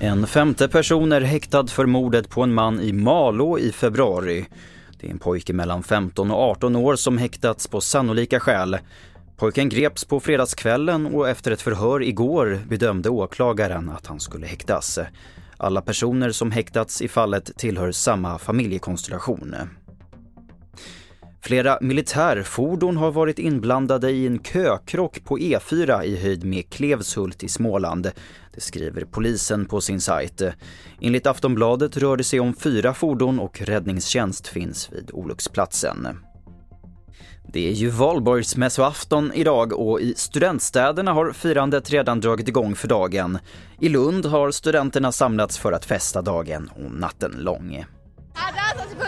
En femte person är häktad för mordet på en man i Malå i februari. Det är en pojke mellan 15 och 18 år som häktats på sannolika skäl. Pojken greps på fredagskvällen och efter ett förhör igår bedömde åklagaren att han skulle häktas. Alla personer som häktats i fallet tillhör samma familjekonstellation. Flera militärfordon har varit inblandade i en kökrock på E4 i höjd med Klevshult i Småland. Det skriver polisen på sin sajt. Enligt Aftonbladet rör det sig om fyra fordon och räddningstjänst finns vid olycksplatsen. Det är ju valborgsmässoafton idag och i studentstäderna har firandet redan dragit igång för dagen. I Lund har studenterna samlats för att festa dagen och natten lång. Ja,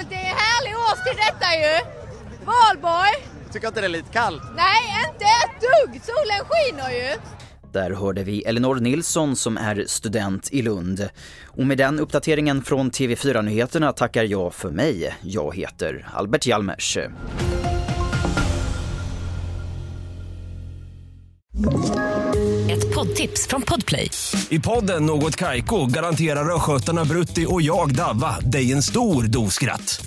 Det är härlig årstid detta ju! Valborg! Tycker inte det är lite kallt? Nej, inte ett dugg! Solen skiner ju! Där hörde vi Elinor Nilsson som är student i Lund. Och med den uppdateringen från TV4 Nyheterna tackar jag för mig. Jag heter Albert Hjalmers. Ett poddtips från Podplay. I podden Något Kaiko garanterar östgötarna Brutti och jag, Davva, dig en stor dos skratt.